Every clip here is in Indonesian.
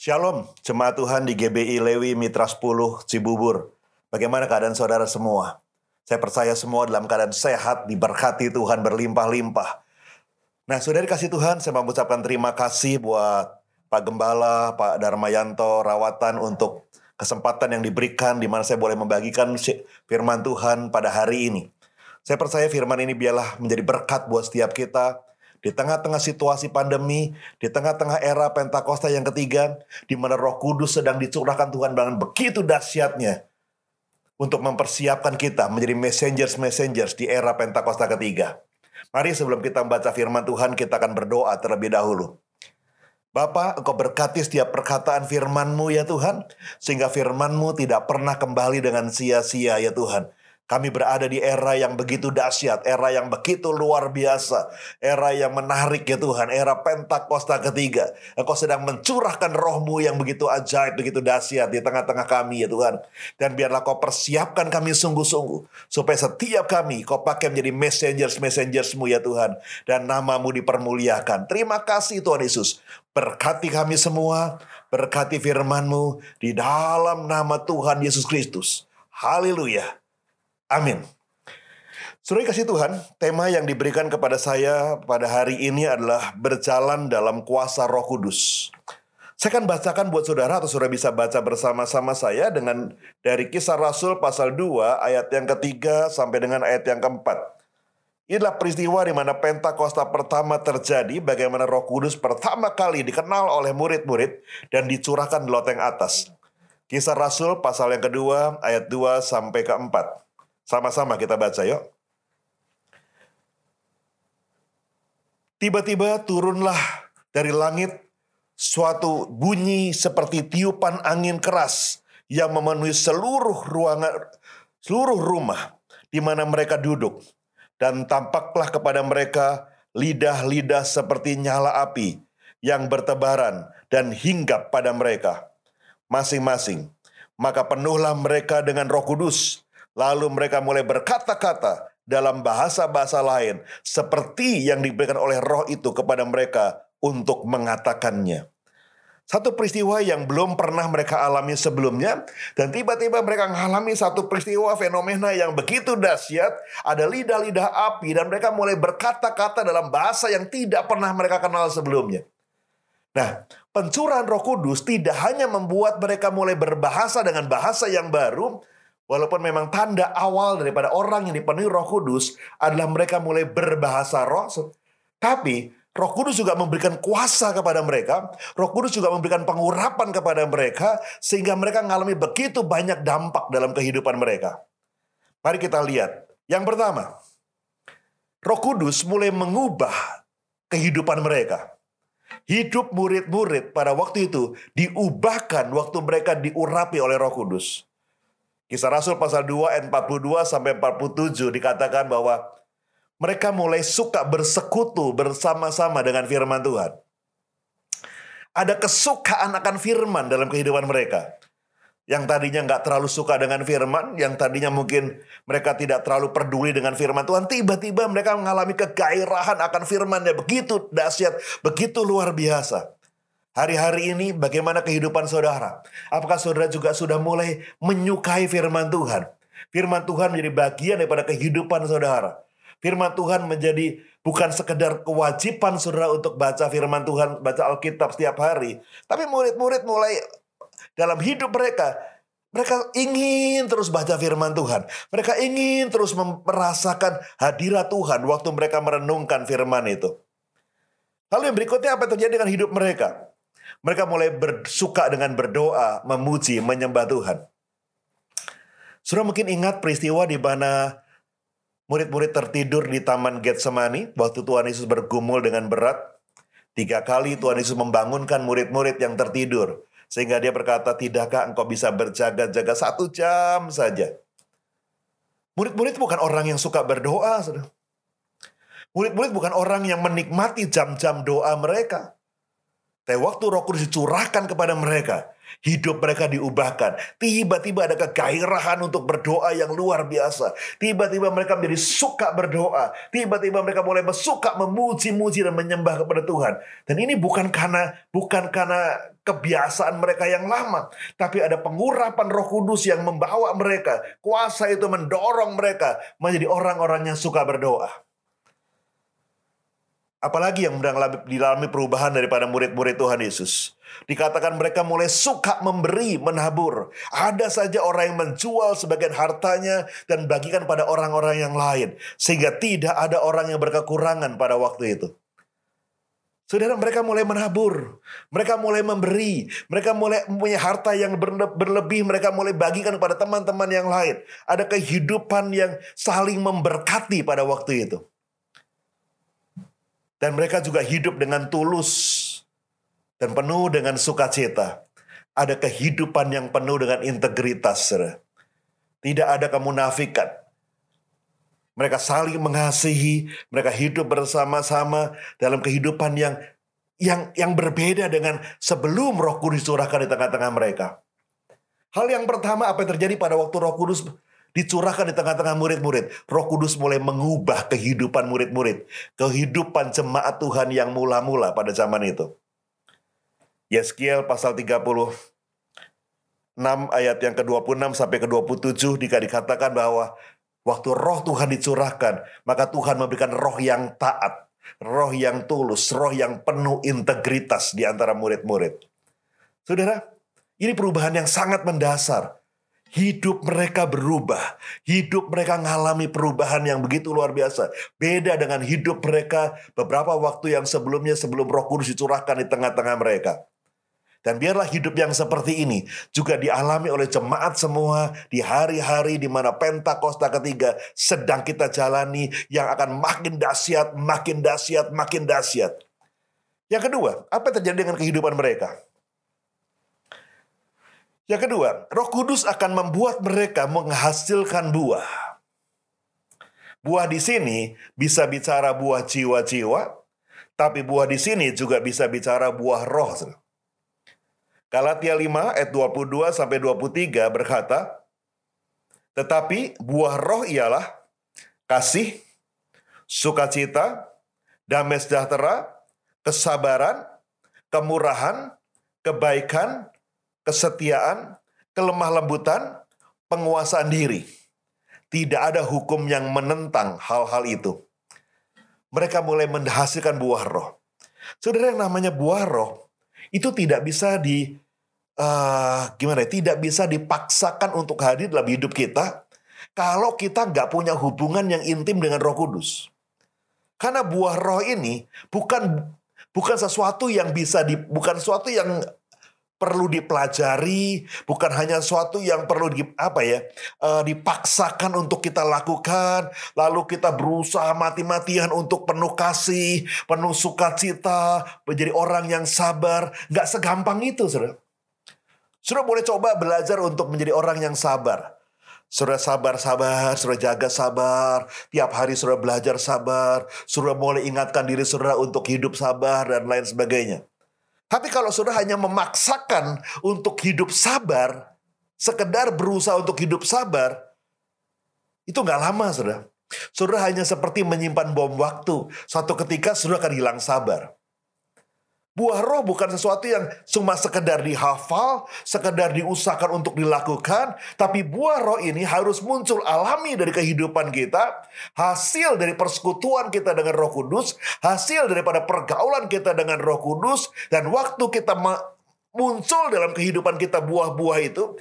Shalom, jemaat Tuhan di GBI Lewi Mitra 10 Cibubur. Bagaimana keadaan saudara semua? Saya percaya semua dalam keadaan sehat, diberkati Tuhan berlimpah-limpah. Nah, saudara kasih Tuhan, saya mau mengucapkan terima kasih buat Pak Gembala, Pak Darmayanto, rawatan untuk kesempatan yang diberikan di mana saya boleh membagikan firman Tuhan pada hari ini. Saya percaya firman ini biarlah menjadi berkat buat setiap kita, di tengah-tengah situasi pandemi, di tengah-tengah era Pentakosta yang ketiga, di mana Roh Kudus sedang dicurahkan Tuhan dengan begitu dahsyatnya untuk mempersiapkan kita menjadi messengers-messengers di era Pentakosta ketiga. Mari sebelum kita membaca firman Tuhan, kita akan berdoa terlebih dahulu. Bapa, Engkau berkati setiap perkataan firman-Mu ya Tuhan, sehingga firman-Mu tidak pernah kembali dengan sia-sia ya Tuhan. Kami berada di era yang begitu dahsyat, era yang begitu luar biasa, era yang menarik ya Tuhan, era Pentakosta ketiga. Engkau sedang mencurahkan rohmu yang begitu ajaib, begitu dahsyat di tengah-tengah kami ya Tuhan. Dan biarlah kau persiapkan kami sungguh-sungguh, supaya setiap kami kau pakai menjadi messengers-messengersmu ya Tuhan. Dan namamu dipermuliakan. Terima kasih Tuhan Yesus. Berkati kami semua, berkati firmanmu di dalam nama Tuhan Yesus Kristus. Haleluya. Amin. Suruh kasih Tuhan, tema yang diberikan kepada saya pada hari ini adalah berjalan dalam kuasa roh kudus. Saya akan bacakan buat saudara atau saudara bisa baca bersama-sama saya dengan dari kisah Rasul pasal 2 ayat yang ketiga sampai dengan ayat yang keempat. Inilah peristiwa di mana Pentakosta pertama terjadi, bagaimana Roh Kudus pertama kali dikenal oleh murid-murid dan dicurahkan di loteng atas. Kisah Rasul pasal yang kedua ayat 2 sampai ke 4. Sama-sama kita baca yuk. Tiba-tiba turunlah dari langit suatu bunyi seperti tiupan angin keras yang memenuhi seluruh ruangan seluruh rumah di mana mereka duduk dan tampaklah kepada mereka lidah-lidah seperti nyala api yang bertebaran dan hinggap pada mereka masing-masing maka penuhlah mereka dengan Roh Kudus Lalu mereka mulai berkata-kata dalam bahasa-bahasa lain seperti yang diberikan oleh roh itu kepada mereka untuk mengatakannya. Satu peristiwa yang belum pernah mereka alami sebelumnya dan tiba-tiba mereka mengalami satu peristiwa fenomena yang begitu dahsyat, ada lidah-lidah api dan mereka mulai berkata-kata dalam bahasa yang tidak pernah mereka kenal sebelumnya. Nah, pencurahan Roh Kudus tidak hanya membuat mereka mulai berbahasa dengan bahasa yang baru, Walaupun memang tanda awal daripada orang yang dipenuhi roh kudus adalah mereka mulai berbahasa roh. Tapi roh kudus juga memberikan kuasa kepada mereka. Roh kudus juga memberikan pengurapan kepada mereka. Sehingga mereka mengalami begitu banyak dampak dalam kehidupan mereka. Mari kita lihat. Yang pertama. Roh kudus mulai mengubah kehidupan mereka. Hidup murid-murid pada waktu itu diubahkan waktu mereka diurapi oleh roh kudus. Kisah Rasul pasal 2 ayat 42 sampai 47 dikatakan bahwa mereka mulai suka bersekutu bersama-sama dengan firman Tuhan. Ada kesukaan akan firman dalam kehidupan mereka. Yang tadinya nggak terlalu suka dengan firman, yang tadinya mungkin mereka tidak terlalu peduli dengan firman Tuhan, tiba-tiba mereka mengalami kegairahan akan firman yang begitu dahsyat, begitu luar biasa. Hari-hari ini bagaimana kehidupan saudara? Apakah saudara juga sudah mulai menyukai firman Tuhan? Firman Tuhan menjadi bagian daripada kehidupan saudara. Firman Tuhan menjadi bukan sekedar kewajiban saudara untuk baca firman Tuhan, baca Alkitab setiap hari. Tapi murid-murid mulai dalam hidup mereka, mereka ingin terus baca firman Tuhan. Mereka ingin terus merasakan hadirat Tuhan waktu mereka merenungkan firman itu. Lalu yang berikutnya apa yang terjadi dengan hidup mereka? Mereka mulai bersuka dengan berdoa, memuji, menyembah Tuhan. Sudah mungkin ingat peristiwa di mana murid-murid tertidur di Taman Getsemani waktu Tuhan Yesus bergumul dengan berat. Tiga kali Tuhan Yesus membangunkan murid-murid yang tertidur. Sehingga dia berkata, tidakkah engkau bisa berjaga-jaga satu jam saja? Murid-murid bukan orang yang suka berdoa. Murid-murid bukan orang yang menikmati jam-jam doa mereka. Tapi waktu roh kudus dicurahkan kepada mereka, hidup mereka diubahkan. Tiba-tiba ada kegairahan untuk berdoa yang luar biasa. Tiba-tiba mereka menjadi suka berdoa. Tiba-tiba mereka mulai suka memuji-muji dan menyembah kepada Tuhan. Dan ini bukan karena bukan karena kebiasaan mereka yang lama, tapi ada pengurapan Roh Kudus yang membawa mereka. Kuasa itu mendorong mereka menjadi orang-orang yang suka berdoa. Apalagi yang dialami perubahan daripada murid-murid Tuhan Yesus. Dikatakan mereka mulai suka memberi, menabur. Ada saja orang yang menjual sebagian hartanya dan bagikan pada orang-orang yang lain. Sehingga tidak ada orang yang berkekurangan pada waktu itu. Saudara, mereka mulai menabur. Mereka mulai memberi. Mereka mulai mempunyai harta yang berlebih. Mereka mulai bagikan kepada teman-teman yang lain. Ada kehidupan yang saling memberkati pada waktu itu. Dan mereka juga hidup dengan tulus dan penuh dengan sukacita. Ada kehidupan yang penuh dengan integritas. Tidak ada kemunafikan. Mereka saling mengasihi, mereka hidup bersama-sama dalam kehidupan yang yang yang berbeda dengan sebelum Roh Kudus curahkan di tengah-tengah mereka. Hal yang pertama apa yang terjadi pada waktu Roh Kudus dicurahkan di tengah-tengah murid-murid. Roh Kudus mulai mengubah kehidupan murid-murid. Kehidupan jemaat Tuhan yang mula-mula pada zaman itu. Yeskiel pasal 36 ayat yang ke-26 sampai ke-27 jika dikatakan bahwa waktu roh Tuhan dicurahkan, maka Tuhan memberikan roh yang taat, roh yang tulus, roh yang penuh integritas di antara murid-murid. Saudara, ini perubahan yang sangat mendasar hidup mereka berubah. Hidup mereka mengalami perubahan yang begitu luar biasa. Beda dengan hidup mereka beberapa waktu yang sebelumnya sebelum roh kudus dicurahkan di tengah-tengah mereka. Dan biarlah hidup yang seperti ini juga dialami oleh jemaat semua di hari-hari di mana Pentakosta ketiga sedang kita jalani yang akan makin dahsyat, makin dahsyat, makin dahsyat. Yang kedua, apa yang terjadi dengan kehidupan mereka? Yang kedua, Roh Kudus akan membuat mereka menghasilkan buah. Buah di sini bisa bicara buah jiwa-jiwa, tapi buah di sini juga bisa bicara buah roh. Galatia 5 ayat 22 sampai 23 berkata, "Tetapi buah roh ialah kasih, sukacita, damai sejahtera, kesabaran, kemurahan, kebaikan, kesetiaan, kelemah lembutan, penguasaan diri. Tidak ada hukum yang menentang hal-hal itu. Mereka mulai menghasilkan buah roh. Saudara yang namanya buah roh itu tidak bisa di uh, gimana? Ya, tidak bisa dipaksakan untuk hadir dalam hidup kita kalau kita nggak punya hubungan yang intim dengan Roh Kudus. Karena buah roh ini bukan bukan sesuatu yang bisa di bukan sesuatu yang perlu dipelajari, bukan hanya sesuatu yang perlu di, apa ya uh, dipaksakan untuk kita lakukan, lalu kita berusaha mati-matian untuk penuh kasih, penuh sukacita, menjadi orang yang sabar, nggak segampang itu, saudara. Saudara boleh coba belajar untuk menjadi orang yang sabar. Saudara sabar-sabar, saudara jaga sabar. Tiap hari saudara belajar sabar. Saudara mulai ingatkan diri saudara untuk hidup sabar dan lain sebagainya. Tapi kalau sudah hanya memaksakan untuk hidup sabar, sekedar berusaha untuk hidup sabar, itu nggak lama, sudah. Sudah hanya seperti menyimpan bom waktu. Suatu ketika sudah akan hilang sabar. Buah roh bukan sesuatu yang cuma sekedar dihafal, sekedar diusahakan untuk dilakukan, tapi buah roh ini harus muncul alami dari kehidupan kita, hasil dari persekutuan kita dengan Roh Kudus, hasil daripada pergaulan kita dengan Roh Kudus, dan waktu kita muncul dalam kehidupan kita buah-buah itu,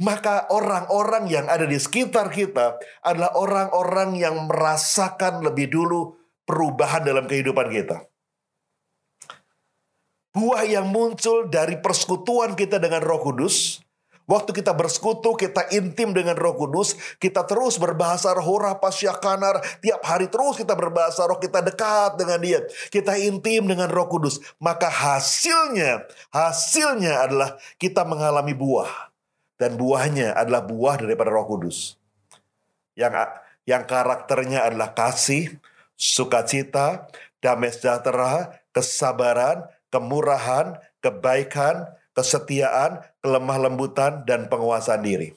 maka orang-orang yang ada di sekitar kita adalah orang-orang yang merasakan lebih dulu perubahan dalam kehidupan kita. Buah yang muncul dari persekutuan kita dengan Roh Kudus. Waktu kita bersekutu, kita intim dengan Roh Kudus, kita terus berbahasa roh pasyakanar, tiap hari terus kita berbahasa roh, kita dekat dengan dia, kita intim dengan Roh Kudus. Maka hasilnya, hasilnya adalah kita mengalami buah. Dan buahnya adalah buah daripada Roh Kudus. Yang yang karakternya adalah kasih, sukacita, damai sejahtera, kesabaran, kemurahan, kebaikan, kesetiaan, kelemah lembutan, dan penguasaan diri.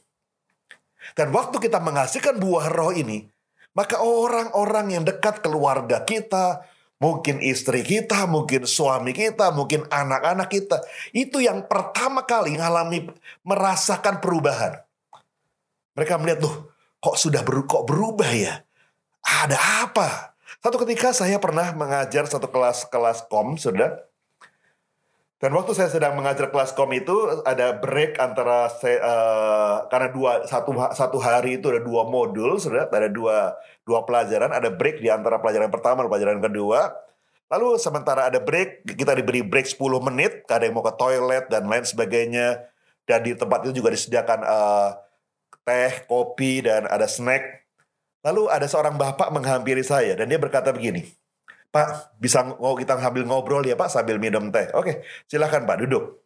Dan waktu kita menghasilkan buah roh ini, maka orang-orang yang dekat keluarga kita, mungkin istri kita, mungkin suami kita, mungkin anak-anak kita, itu yang pertama kali mengalami merasakan perubahan. Mereka melihat, tuh, kok sudah ber, kok berubah ya? Ada apa? Satu ketika saya pernah mengajar satu kelas kelas kom, sudah dan waktu saya sedang mengajar kelas kom itu ada break antara saya, uh, karena dua satu satu hari itu ada dua modul, sudah ada dua dua pelajaran, ada break di antara pelajaran pertama dan pelajaran kedua. Lalu sementara ada break, kita diberi break 10 menit, ada yang mau ke toilet dan lain sebagainya. Dan di tempat itu juga disediakan uh, teh, kopi dan ada snack. Lalu ada seorang bapak menghampiri saya dan dia berkata begini, Pak, bisa mau kita sambil ngobrol ya Pak sambil minum teh. Oke, silahkan Pak duduk.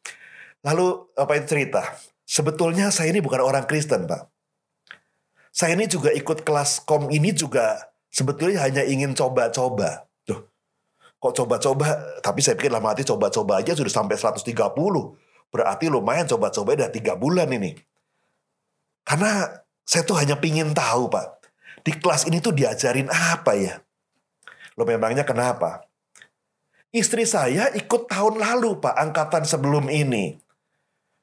Lalu apa itu cerita? Sebetulnya saya ini bukan orang Kristen Pak. Saya ini juga ikut kelas kom ini juga sebetulnya hanya ingin coba-coba. Tuh, kok coba-coba? Tapi saya pikir lama hati coba-coba aja sudah sampai 130. Berarti lumayan coba-coba udah tiga bulan ini. Karena saya tuh hanya pingin tahu Pak. Di kelas ini tuh diajarin apa ya? Lo memangnya kenapa? Istri saya ikut tahun lalu Pak, angkatan sebelum ini.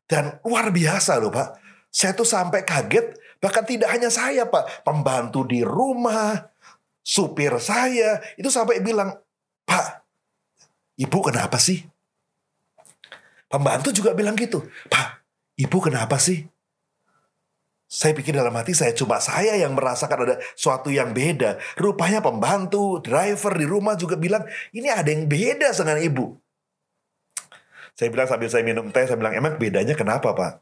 Dan luar biasa loh Pak. Saya tuh sampai kaget, bahkan tidak hanya saya Pak. Pembantu di rumah, supir saya, itu sampai bilang, Pak, ibu kenapa sih? Pembantu juga bilang gitu, Pak, ibu kenapa sih? Saya pikir dalam hati saya cuma saya yang merasakan ada suatu yang beda. Rupanya pembantu, driver di rumah juga bilang, ini ada yang beda dengan ibu. Saya bilang sambil saya minum teh, saya bilang, emang bedanya kenapa pak?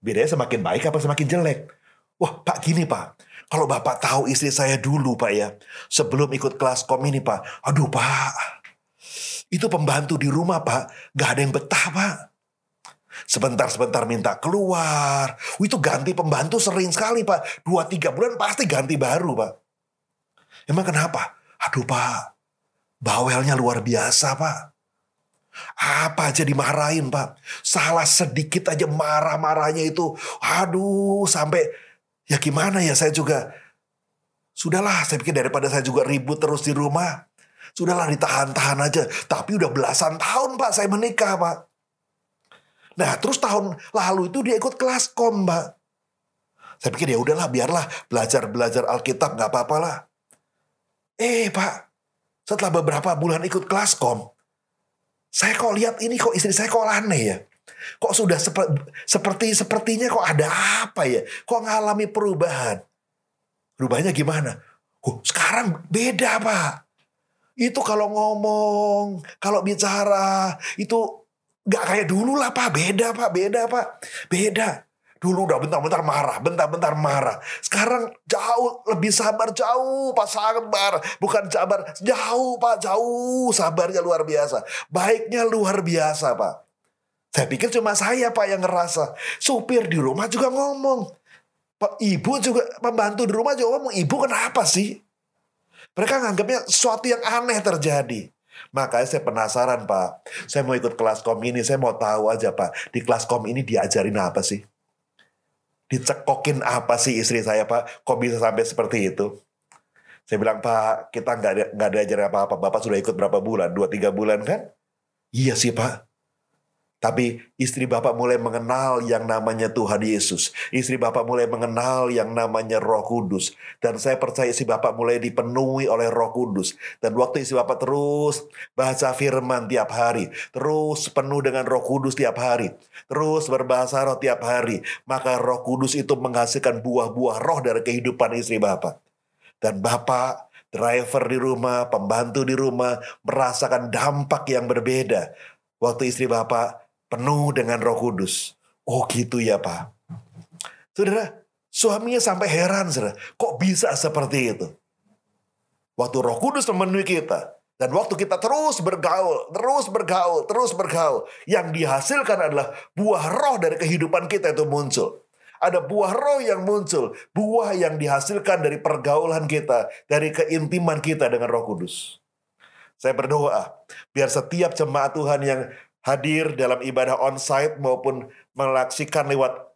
Bedanya semakin baik apa semakin jelek? Wah pak gini pak, kalau bapak tahu istri saya dulu pak ya, sebelum ikut kelas kom ini pak, aduh pak, itu pembantu di rumah pak, gak ada yang betah pak. Sebentar-sebentar minta keluar. Itu ganti pembantu sering sekali pak. Dua tiga bulan pasti ganti baru pak. Emang kenapa? Aduh pak. Bawelnya luar biasa pak. Apa aja dimarahin pak. Salah sedikit aja marah-marahnya itu. Aduh sampai ya gimana ya saya juga. Sudahlah saya pikir daripada saya juga ribut terus di rumah. Sudahlah ditahan-tahan aja. Tapi udah belasan tahun pak saya menikah pak. Nah terus tahun lalu itu dia ikut kelas kom mbak. Saya pikir ya udahlah biarlah belajar belajar Alkitab nggak apa-apa lah. Eh pak, setelah beberapa bulan ikut kelas kom, saya kok lihat ini kok istri saya kok aneh ya. Kok sudah sep seperti sepertinya kok ada apa ya? Kok ngalami perubahan? Perubahannya gimana? Oh, sekarang beda pak. Itu kalau ngomong, kalau bicara, itu Gak kayak dulu lah pak, beda pak, beda pak, beda. Dulu udah bentar-bentar marah, bentar-bentar marah. Sekarang jauh, lebih sabar, jauh pak sabar. Bukan sabar, jauh pak, jauh. Sabarnya luar biasa. Baiknya luar biasa pak. Saya pikir cuma saya pak yang ngerasa. Supir di rumah juga ngomong. Pak, ibu juga, pembantu di rumah juga ngomong, ibu kenapa sih? Mereka nganggapnya sesuatu yang aneh terjadi. Makanya saya penasaran Pak. Saya mau ikut kelas kom ini, saya mau tahu aja Pak. Di kelas kom ini diajarin apa sih? Dicekokin apa sih istri saya Pak? Kok bisa sampai seperti itu? Saya bilang Pak, kita nggak ada nggak ada ajaran apa-apa. Bapak sudah ikut berapa bulan? Dua tiga bulan kan? Iya sih Pak. Tapi istri Bapak mulai mengenal yang namanya Tuhan Yesus. Istri Bapak mulai mengenal yang namanya Roh Kudus. Dan saya percaya istri Bapak mulai dipenuhi oleh Roh Kudus. Dan waktu istri Bapak terus baca firman tiap hari. Terus penuh dengan Roh Kudus tiap hari. Terus berbahasa roh tiap hari. Maka Roh Kudus itu menghasilkan buah-buah roh dari kehidupan istri Bapak. Dan Bapak driver di rumah, pembantu di rumah, merasakan dampak yang berbeda. Waktu istri Bapak penuh dengan roh kudus. Oh gitu ya Pak. Saudara, suaminya sampai heran saudara. Kok bisa seperti itu? Waktu roh kudus memenuhi kita. Dan waktu kita terus bergaul, terus bergaul, terus bergaul. Yang dihasilkan adalah buah roh dari kehidupan kita itu muncul. Ada buah roh yang muncul. Buah yang dihasilkan dari pergaulan kita. Dari keintiman kita dengan roh kudus. Saya berdoa biar setiap jemaat Tuhan yang hadir dalam ibadah onsite maupun melaksikan lewat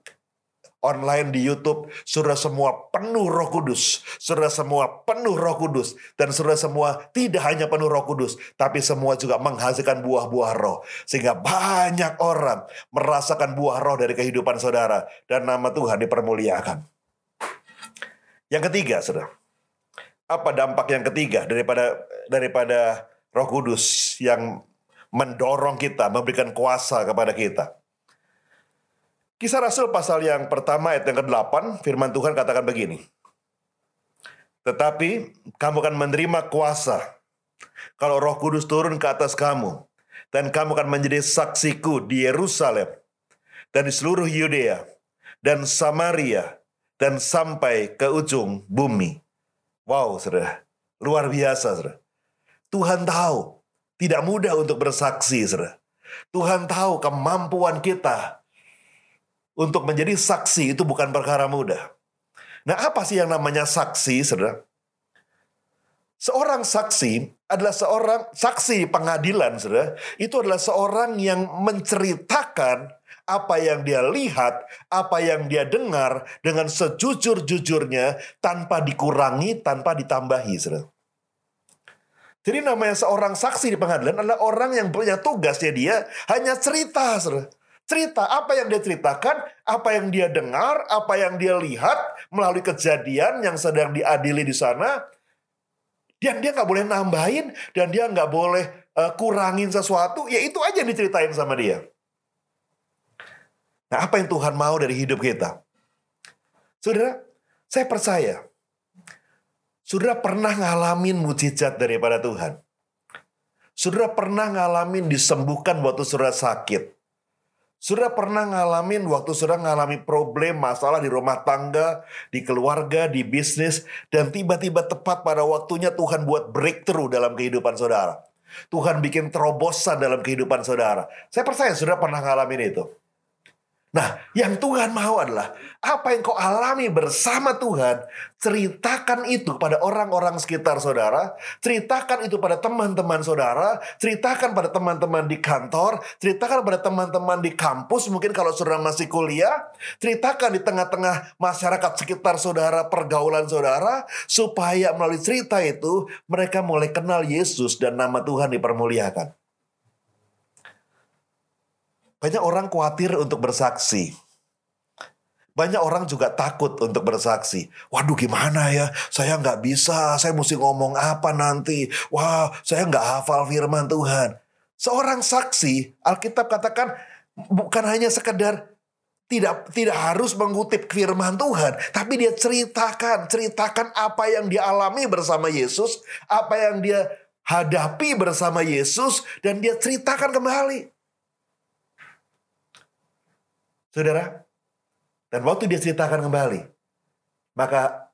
online di YouTube, sudah semua penuh Roh Kudus, sudah semua penuh Roh Kudus, dan sudah semua tidak hanya penuh Roh Kudus, tapi semua juga menghasilkan buah-buah Roh, sehingga banyak orang merasakan buah Roh dari kehidupan saudara, dan nama Tuhan dipermuliakan. Yang ketiga, saudara, apa dampak yang ketiga daripada daripada Roh Kudus yang mendorong kita, memberikan kuasa kepada kita? Kisah Rasul pasal yang pertama ayat yang ke-8, firman Tuhan katakan begini. Tetapi kamu akan menerima kuasa kalau roh kudus turun ke atas kamu. Dan kamu akan menjadi saksiku di Yerusalem dan di seluruh Yudea dan Samaria dan sampai ke ujung bumi. Wow, saudara. Luar biasa, saudara. Tuhan tahu tidak mudah untuk bersaksi, saudara. Tuhan tahu kemampuan kita untuk menjadi saksi itu bukan perkara mudah. Nah, apa sih yang namanya saksi, saudara? Seorang saksi adalah seorang saksi pengadilan, saudara. Itu adalah seorang yang menceritakan apa yang dia lihat, apa yang dia dengar dengan sejujur-jujurnya tanpa dikurangi, tanpa ditambahi, saudara. Jadi namanya seorang saksi di pengadilan adalah orang yang punya tugasnya dia hanya cerita, saudara cerita apa yang dia ceritakan, apa yang dia dengar, apa yang dia lihat melalui kejadian yang sedang diadili di sana. Dan dia nggak boleh nambahin dan dia nggak boleh uh, kurangin sesuatu. Ya itu aja yang diceritain sama dia. Nah apa yang Tuhan mau dari hidup kita? Saudara, saya percaya. Saudara pernah ngalamin mujizat daripada Tuhan. Saudara pernah ngalamin disembuhkan waktu saudara sakit. Sudah pernah ngalamin waktu sudah ngalami problem, masalah di rumah tangga, di keluarga, di bisnis, dan tiba-tiba tepat pada waktunya Tuhan buat breakthrough dalam kehidupan saudara. Tuhan bikin terobosan dalam kehidupan saudara. Saya percaya sudah pernah ngalamin itu. Nah, yang Tuhan mau adalah apa yang kau alami bersama Tuhan, ceritakan itu pada orang-orang sekitar saudara, ceritakan itu pada teman-teman saudara, ceritakan pada teman-teman di kantor, ceritakan pada teman-teman di kampus, mungkin kalau saudara masih kuliah, ceritakan di tengah-tengah masyarakat sekitar saudara, pergaulan saudara, supaya melalui cerita itu mereka mulai kenal Yesus dan nama Tuhan dipermuliakan. Banyak orang khawatir untuk bersaksi. Banyak orang juga takut untuk bersaksi. Waduh gimana ya, saya nggak bisa, saya mesti ngomong apa nanti. Wah, saya nggak hafal firman Tuhan. Seorang saksi, Alkitab katakan bukan hanya sekedar tidak tidak harus mengutip firman Tuhan, tapi dia ceritakan, ceritakan apa yang dia alami bersama Yesus, apa yang dia hadapi bersama Yesus dan dia ceritakan kembali. Saudara, dan waktu dia ceritakan kembali, maka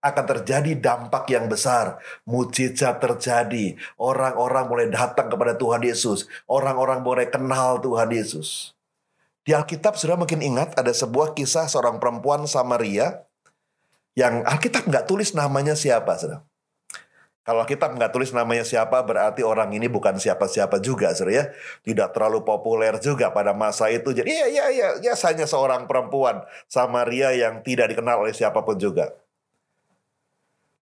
akan terjadi dampak yang besar. Mujizat terjadi. Orang-orang mulai datang kepada Tuhan Yesus. Orang-orang mulai kenal Tuhan Yesus. Di Alkitab sudah mungkin ingat ada sebuah kisah seorang perempuan Samaria yang Alkitab nggak tulis namanya siapa. Saudara. Kalau kita nggak tulis namanya siapa, berarti orang ini bukan siapa-siapa juga, sur ya. Tidak terlalu populer juga pada masa itu. Jadi ya, ya, ya, ya hanya seorang perempuan Samaria yang tidak dikenal oleh siapa pun juga.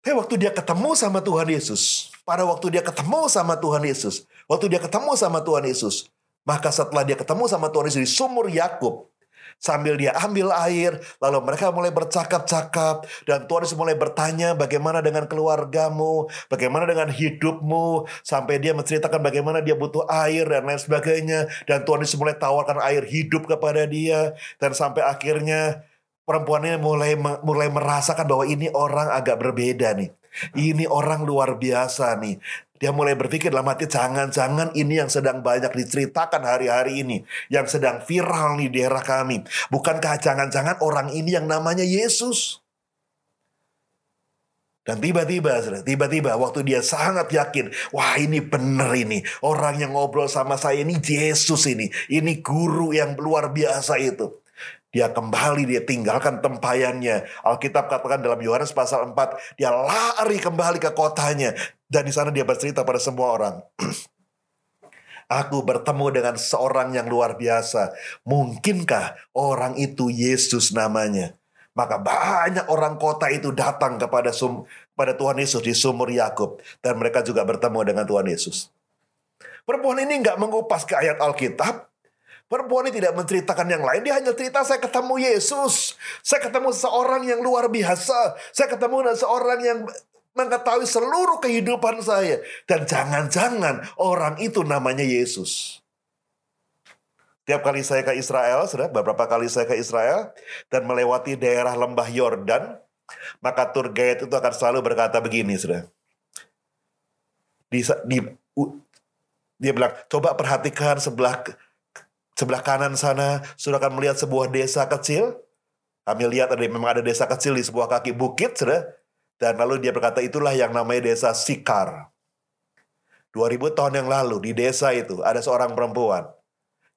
Tapi waktu dia ketemu sama Tuhan Yesus, pada waktu dia ketemu sama Tuhan Yesus, waktu dia ketemu sama Tuhan Yesus, maka setelah dia ketemu sama Tuhan Yesus di sumur Yakub, Sambil dia ambil air, lalu mereka mulai bercakap-cakap. Dan Tuhan Yesus mulai bertanya bagaimana dengan keluargamu, bagaimana dengan hidupmu. Sampai dia menceritakan bagaimana dia butuh air dan lain sebagainya. Dan Tuhan Yesus mulai tawarkan air hidup kepada dia. Dan sampai akhirnya perempuan ini mulai mulai merasakan bahwa ini orang agak berbeda nih. Ini orang luar biasa nih. Dia mulai berpikir dalam hati, jangan-jangan ini yang sedang banyak diceritakan hari-hari ini. Yang sedang viral di daerah kami. Bukankah jangan-jangan orang ini yang namanya Yesus? Dan tiba-tiba, tiba-tiba waktu dia sangat yakin, wah ini benar ini. Orang yang ngobrol sama saya ini Yesus ini. Ini guru yang luar biasa itu. Dia kembali, dia tinggalkan tempayannya. Alkitab katakan dalam Yohanes pasal 4, dia lari kembali ke kotanya. Dan di sana dia bercerita pada semua orang. Aku bertemu dengan seorang yang luar biasa. Mungkinkah orang itu Yesus namanya? Maka banyak orang kota itu datang kepada sum, pada Tuhan Yesus di sumur Yakub dan mereka juga bertemu dengan Tuhan Yesus. Perempuan ini nggak mengupas ke ayat Alkitab. Perempuan ini tidak menceritakan yang lain. Dia hanya cerita saya ketemu Yesus. Saya ketemu seorang yang luar biasa. Saya ketemu dengan seorang yang mengetahui seluruh kehidupan saya. Dan jangan-jangan orang itu namanya Yesus. Tiap kali saya ke Israel, sudah beberapa kali saya ke Israel dan melewati daerah lembah Yordan, maka tour guide itu akan selalu berkata begini, sudah. Di, di, dia bilang, coba perhatikan sebelah sebelah kanan sana, sudah akan melihat sebuah desa kecil. Kami lihat ada memang ada desa kecil di sebuah kaki bukit, sudah. Dan lalu dia berkata, itulah yang namanya desa Sikar. 2000 tahun yang lalu di desa itu ada seorang perempuan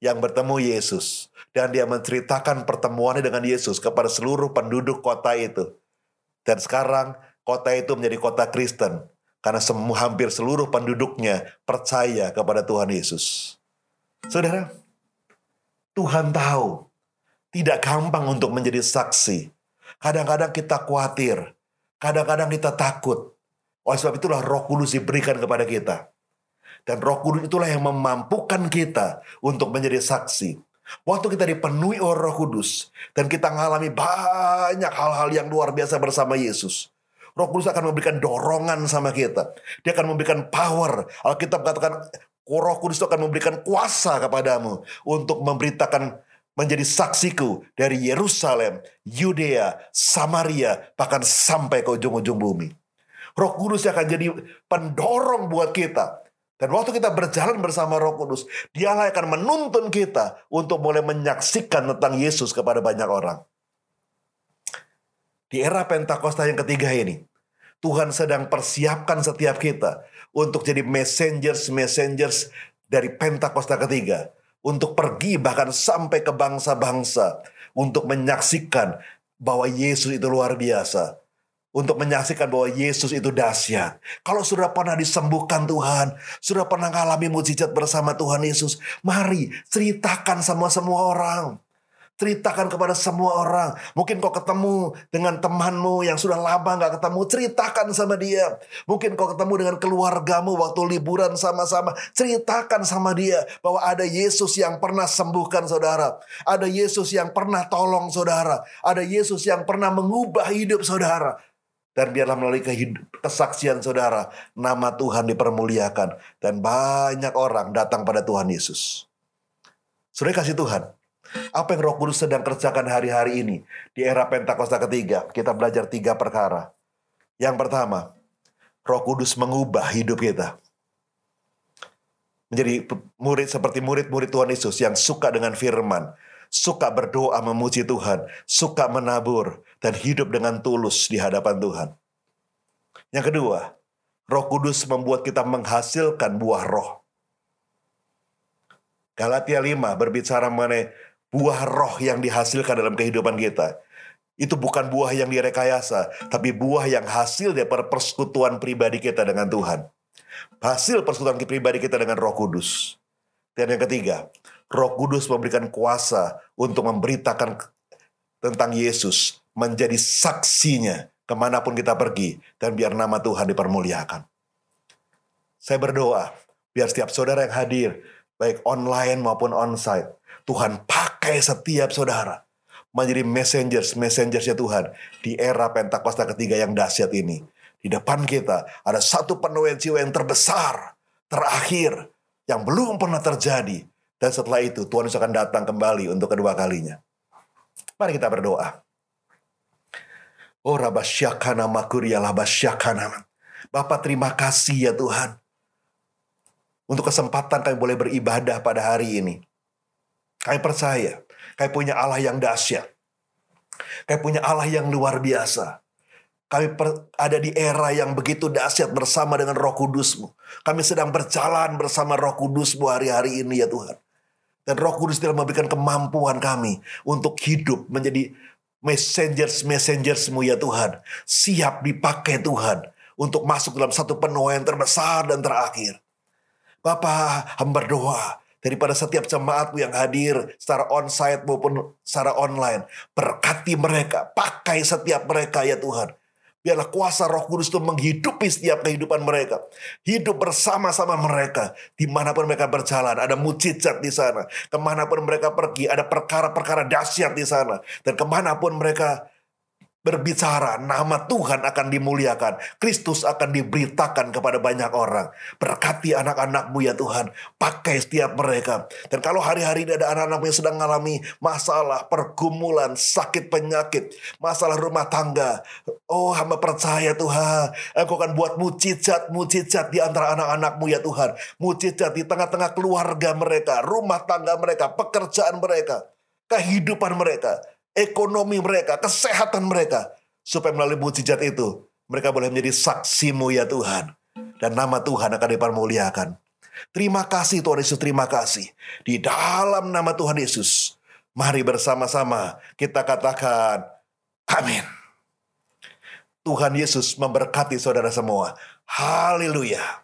yang bertemu Yesus. Dan dia menceritakan pertemuannya dengan Yesus kepada seluruh penduduk kota itu. Dan sekarang kota itu menjadi kota Kristen. Karena semua, hampir seluruh penduduknya percaya kepada Tuhan Yesus. Saudara, Tuhan tahu tidak gampang untuk menjadi saksi. Kadang-kadang kita khawatir, Kadang-kadang kita takut. Oleh sebab itulah roh kudus diberikan kepada kita. Dan roh kudus itulah yang memampukan kita untuk menjadi saksi. Waktu kita dipenuhi oleh roh kudus. Dan kita mengalami banyak hal-hal yang luar biasa bersama Yesus. Roh kudus akan memberikan dorongan sama kita. Dia akan memberikan power. Alkitab katakan roh kudus itu akan memberikan kuasa kepadamu. Untuk memberitakan menjadi saksiku dari Yerusalem, Yudea, Samaria, bahkan sampai ke ujung-ujung bumi. Roh Kudus akan jadi pendorong buat kita. Dan waktu kita berjalan bersama Roh Kudus, dialah akan menuntun kita untuk mulai menyaksikan tentang Yesus kepada banyak orang. Di era Pentakosta yang ketiga ini, Tuhan sedang persiapkan setiap kita untuk jadi messengers-messengers dari Pentakosta ketiga untuk pergi bahkan sampai ke bangsa-bangsa untuk menyaksikan bahwa Yesus itu luar biasa. Untuk menyaksikan bahwa Yesus itu dahsyat. Kalau sudah pernah disembuhkan Tuhan, sudah pernah mengalami mujizat bersama Tuhan Yesus, mari ceritakan sama semua orang. Ceritakan kepada semua orang. Mungkin kau ketemu dengan temanmu yang sudah lama gak ketemu. Ceritakan sama dia. Mungkin kau ketemu dengan keluargamu waktu liburan sama-sama. Ceritakan sama dia bahwa ada Yesus yang pernah sembuhkan saudara. Ada Yesus yang pernah tolong saudara. Ada Yesus yang pernah mengubah hidup saudara. Dan biarlah melalui kesaksian saudara, nama Tuhan dipermuliakan. Dan banyak orang datang pada Tuhan Yesus. Sudah kasih Tuhan. Apa yang Roh Kudus sedang kerjakan hari-hari ini di era Pentakosta ketiga? Kita belajar tiga perkara. Yang pertama, Roh Kudus mengubah hidup kita. Menjadi murid seperti murid-murid Tuhan Yesus yang suka dengan firman, suka berdoa memuji Tuhan, suka menabur, dan hidup dengan tulus di hadapan Tuhan. Yang kedua, Roh Kudus membuat kita menghasilkan buah roh. Galatia 5 berbicara mengenai buah roh yang dihasilkan dalam kehidupan kita. Itu bukan buah yang direkayasa, tapi buah yang hasil dari persekutuan pribadi kita dengan Tuhan. Hasil persekutuan pribadi kita dengan roh kudus. Dan yang ketiga, roh kudus memberikan kuasa untuk memberitakan tentang Yesus, menjadi saksinya ke mana pun kita pergi, dan biar nama Tuhan dipermuliakan. Saya berdoa, biar setiap saudara yang hadir, baik online maupun onsite, Tuhan pakai setiap saudara menjadi messengers, messengersnya Tuhan di era Pentakosta ketiga yang dahsyat ini. Di depan kita ada satu penuaian jiwa yang terbesar, terakhir, yang belum pernah terjadi. Dan setelah itu Tuhan Yesus akan datang kembali untuk kedua kalinya. Mari kita berdoa. Oh rabasyakana makuria labasyakana. Bapak terima kasih ya Tuhan. Untuk kesempatan kami boleh beribadah pada hari ini. Kami percaya, kami punya Allah yang dahsyat. Kami punya Allah yang luar biasa. Kami ada di era yang begitu dahsyat bersama dengan roh kudusmu. Kami sedang berjalan bersama roh kudusmu hari-hari ini ya Tuhan. Dan roh kudus telah memberikan kemampuan kami untuk hidup menjadi messengers-messengersmu ya Tuhan. Siap dipakai Tuhan untuk masuk dalam satu penuaian terbesar dan terakhir. Bapak, hamba berdoa daripada setiap jemaatmu yang hadir secara onsite maupun secara online. Berkati mereka, pakai setiap mereka ya Tuhan. Biarlah kuasa roh kudus itu menghidupi setiap kehidupan mereka. Hidup bersama-sama mereka. Di mana pun mereka berjalan, ada mujizat di sana. Ke mana pun mereka pergi, ada perkara-perkara dahsyat di sana. Dan ke mana pun mereka berbicara, nama Tuhan akan dimuliakan. Kristus akan diberitakan kepada banyak orang. Berkati anak-anakmu ya Tuhan. Pakai setiap mereka. Dan kalau hari-hari ini ada anak-anakmu yang sedang mengalami masalah, pergumulan, sakit penyakit, masalah rumah tangga. Oh hamba percaya Tuhan. Engkau akan buat mujizat-mujizat di antara anak-anakmu ya Tuhan. Mujizat di tengah-tengah keluarga mereka, rumah tangga mereka, pekerjaan mereka, kehidupan mereka ekonomi mereka, kesehatan mereka. Supaya melalui mujizat itu, mereka boleh menjadi saksimu ya Tuhan. Dan nama Tuhan akan dipermuliakan. Terima kasih Tuhan Yesus, terima kasih. Di dalam nama Tuhan Yesus, mari bersama-sama kita katakan, amin. Tuhan Yesus memberkati saudara semua. Haleluya.